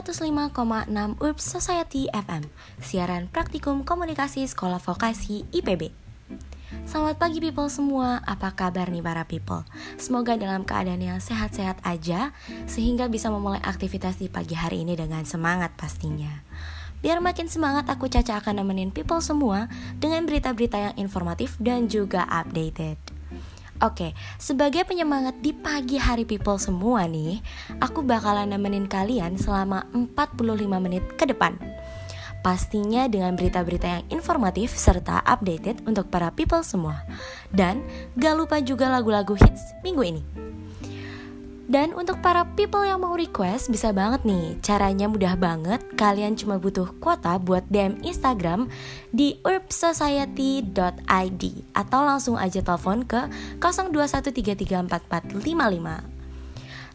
105,6 URB Society FM, siaran praktikum komunikasi sekolah vokasi IPB. Selamat pagi people semua, apa kabar nih para people? Semoga dalam keadaan yang sehat-sehat aja, sehingga bisa memulai aktivitas di pagi hari ini dengan semangat pastinya. Biar makin semangat, aku Caca akan nemenin people semua dengan berita-berita yang informatif dan juga updated. Oke, sebagai penyemangat di pagi hari people semua nih, aku bakalan nemenin kalian selama 45 menit ke depan. Pastinya dengan berita-berita yang informatif serta updated untuk para people semua. Dan gak lupa juga lagu-lagu hits minggu ini. Dan untuk para people yang mau request bisa banget nih. Caranya mudah banget. Kalian cuma butuh kuota buat DM Instagram di urbsociety.id Atau langsung aja telepon ke 0213344555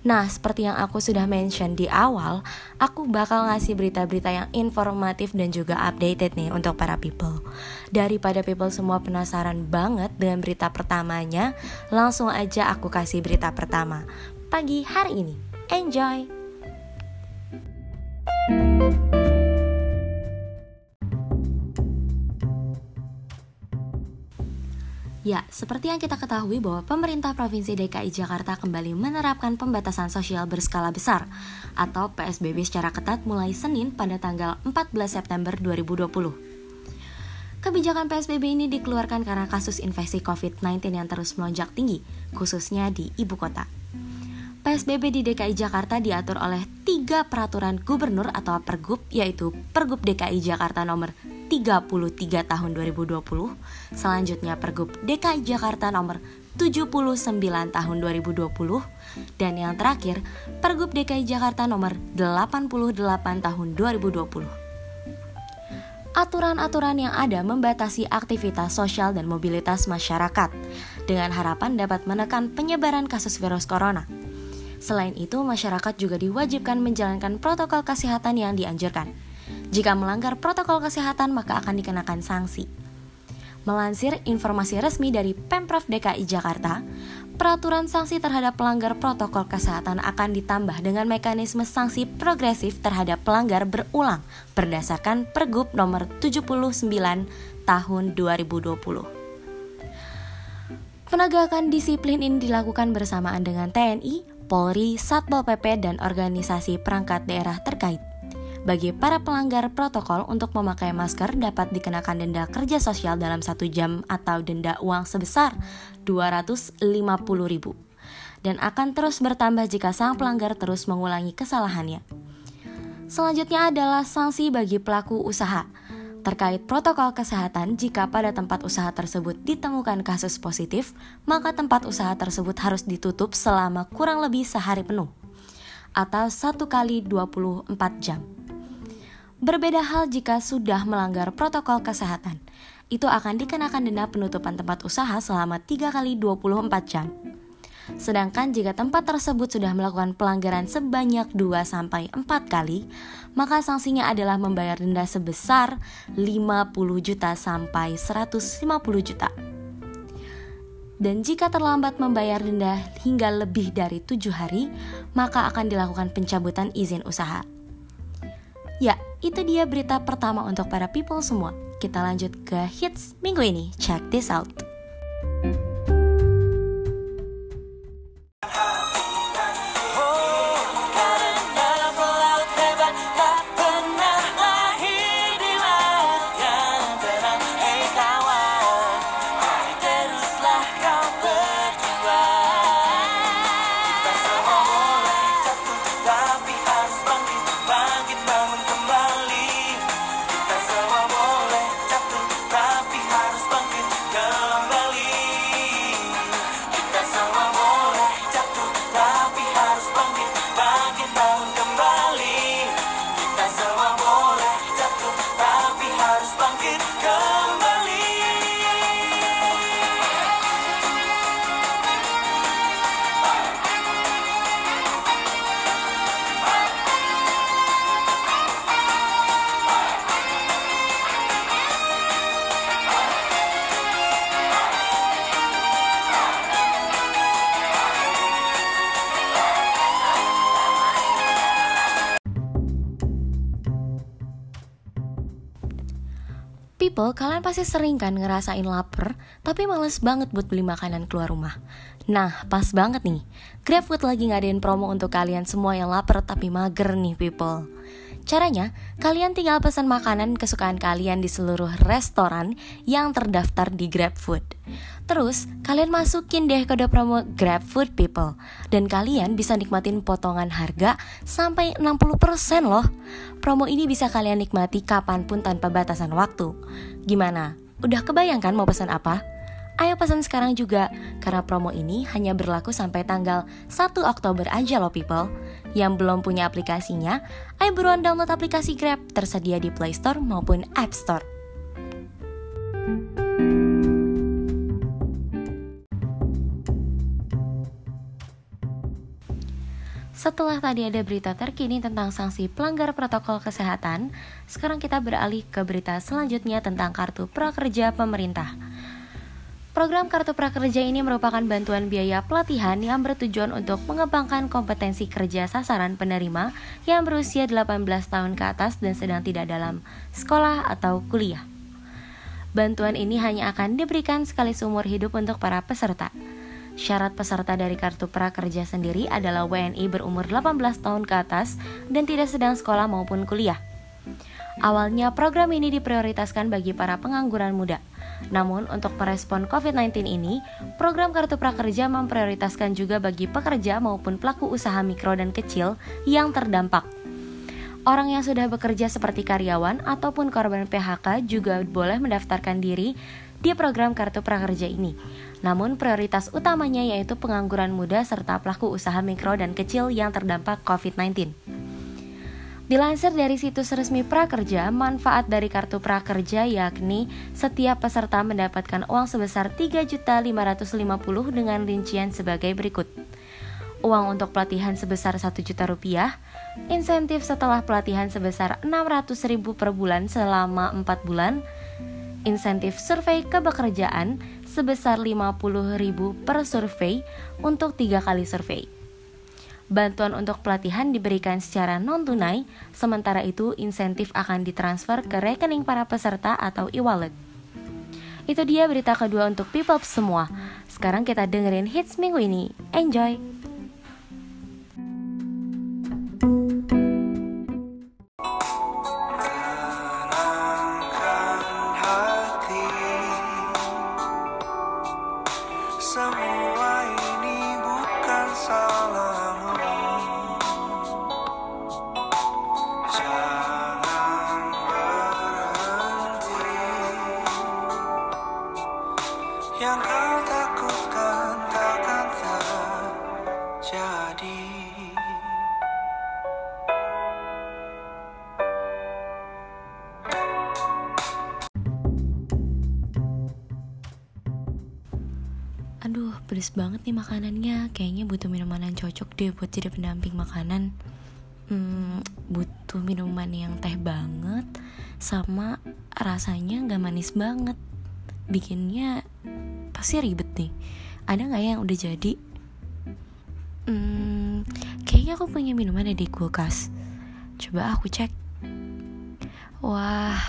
Nah, seperti yang aku sudah mention di awal, aku bakal ngasih berita-berita yang informatif dan juga updated nih untuk para people. Daripada people semua penasaran banget dengan berita pertamanya, langsung aja aku kasih berita pertama pagi hari ini. Enjoy! Ya, seperti yang kita ketahui bahwa pemerintah Provinsi DKI Jakarta kembali menerapkan pembatasan sosial berskala besar atau PSBB secara ketat mulai Senin pada tanggal 14 September 2020. Kebijakan PSBB ini dikeluarkan karena kasus infeksi COVID-19 yang terus melonjak tinggi, khususnya di ibu kota. PSBB di DKI Jakarta diatur oleh tiga peraturan gubernur atau pergub yaitu Pergub DKI Jakarta nomor 33 tahun 2020, selanjutnya Pergub DKI Jakarta nomor 79 tahun 2020, dan yang terakhir Pergub DKI Jakarta nomor 88 tahun 2020. Aturan-aturan yang ada membatasi aktivitas sosial dan mobilitas masyarakat dengan harapan dapat menekan penyebaran kasus virus corona. Selain itu, masyarakat juga diwajibkan menjalankan protokol kesehatan yang dianjurkan. Jika melanggar protokol kesehatan, maka akan dikenakan sanksi. Melansir informasi resmi dari Pemprov DKI Jakarta, peraturan sanksi terhadap pelanggar protokol kesehatan akan ditambah dengan mekanisme sanksi progresif terhadap pelanggar berulang berdasarkan Pergub nomor 79 tahun 2020. Penegakan disiplin ini dilakukan bersamaan dengan TNI, Polri, Satpol PP, dan organisasi perangkat daerah terkait. Bagi para pelanggar protokol untuk memakai masker dapat dikenakan denda kerja sosial dalam satu jam atau denda uang sebesar 250 ribu dan akan terus bertambah jika sang pelanggar terus mengulangi kesalahannya. Selanjutnya adalah sanksi bagi pelaku usaha terkait protokol kesehatan jika pada tempat usaha tersebut ditemukan kasus positif, maka tempat usaha tersebut harus ditutup selama kurang lebih sehari penuh atau satu kali 24 jam. Berbeda hal jika sudah melanggar protokol kesehatan, itu akan dikenakan denda penutupan tempat usaha selama 3 kali 24 jam. Sedangkan jika tempat tersebut sudah melakukan pelanggaran sebanyak 2-4 kali, maka sanksinya adalah membayar denda sebesar 50 juta sampai 150 juta. Dan jika terlambat membayar denda hingga lebih dari 7 hari, maka akan dilakukan pencabutan izin usaha. Ya, itu dia berita pertama untuk para people semua. Kita lanjut ke hits minggu ini. Check this out. People, kalian pasti sering kan ngerasain lapar, tapi males banget buat beli makanan keluar rumah. Nah, pas banget nih. GrabFood lagi ngadain promo untuk kalian semua yang lapar tapi mager nih, people. Caranya, kalian tinggal pesan makanan kesukaan kalian di seluruh restoran yang terdaftar di GrabFood. Terus, kalian masukin deh kode promo GrabFood People dan kalian bisa nikmatin potongan harga sampai 60% loh. Promo ini bisa kalian nikmati kapan pun tanpa batasan waktu. Gimana? Udah kebayangkan mau pesan apa? Ayo pesan sekarang juga, karena promo ini hanya berlaku sampai tanggal 1 Oktober aja loh people. Yang belum punya aplikasinya, ayo buruan download aplikasi Grab, tersedia di Play Store maupun App Store. Setelah tadi ada berita terkini tentang sanksi pelanggar protokol kesehatan, sekarang kita beralih ke berita selanjutnya tentang kartu prakerja pemerintah. Program Kartu Prakerja ini merupakan bantuan biaya pelatihan yang bertujuan untuk mengembangkan kompetensi kerja sasaran penerima yang berusia 18 tahun ke atas dan sedang tidak dalam sekolah atau kuliah. Bantuan ini hanya akan diberikan sekali seumur hidup untuk para peserta. Syarat peserta dari kartu prakerja sendiri adalah WNI berumur 18 tahun ke atas dan tidak sedang sekolah maupun kuliah. Awalnya program ini diprioritaskan bagi para pengangguran muda. Namun untuk merespon COVID-19 ini, program Kartu Prakerja memprioritaskan juga bagi pekerja maupun pelaku usaha mikro dan kecil yang terdampak. Orang yang sudah bekerja seperti karyawan ataupun korban PHK juga boleh mendaftarkan diri di program Kartu Prakerja ini. Namun prioritas utamanya yaitu pengangguran muda serta pelaku usaha mikro dan kecil yang terdampak COVID-19. Dilansir dari situs resmi Prakerja, manfaat dari kartu prakerja yakni setiap peserta mendapatkan uang sebesar 3.550 dengan rincian sebagai berikut. Uang untuk pelatihan sebesar 1 juta rupiah, insentif setelah pelatihan sebesar 600 ribu per bulan selama 4 bulan, insentif survei kebekerjaan sebesar 50.000 per survei untuk tiga kali survei. Bantuan untuk pelatihan diberikan secara non-tunai, sementara itu insentif akan ditransfer ke rekening para peserta atau e-wallet. Itu dia berita kedua untuk people semua. Sekarang kita dengerin hits minggu ini. Enjoy! Pedes banget nih makanannya. Kayaknya butuh minuman yang cocok deh buat jadi pendamping makanan. Hmm, butuh minuman yang teh banget sama rasanya nggak manis banget. Bikinnya pasti ribet nih. Ada nggak yang udah jadi? Hmm, kayaknya aku punya minuman di kulkas. Coba aku cek. Wah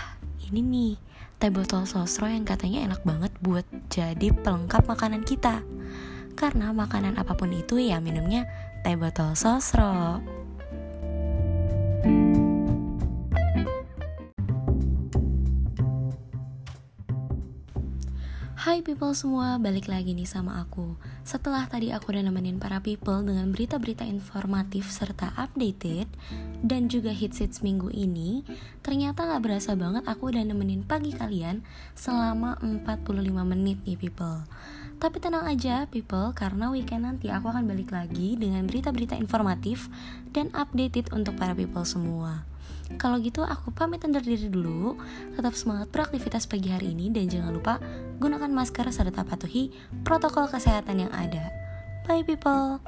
ini nih teh botol sosro yang katanya enak banget buat jadi pelengkap makanan kita. Karena makanan apa pun itu ya minumnya teh botol sosro. Hai people semua, balik lagi nih sama aku. Setelah tadi aku udah nemenin para people dengan berita-berita informatif serta updated Dan juga hits-hits minggu ini Ternyata gak berasa banget aku udah nemenin pagi kalian selama 45 menit nih people. Tapi tenang aja people, karena weekend nanti aku akan balik lagi dengan berita-berita informatif dan updated untuk para people semua kalau gitu aku pamit undur diri dulu. Tetap semangat beraktivitas pagi hari ini dan jangan lupa gunakan masker serta patuhi protokol kesehatan yang ada. Bye people.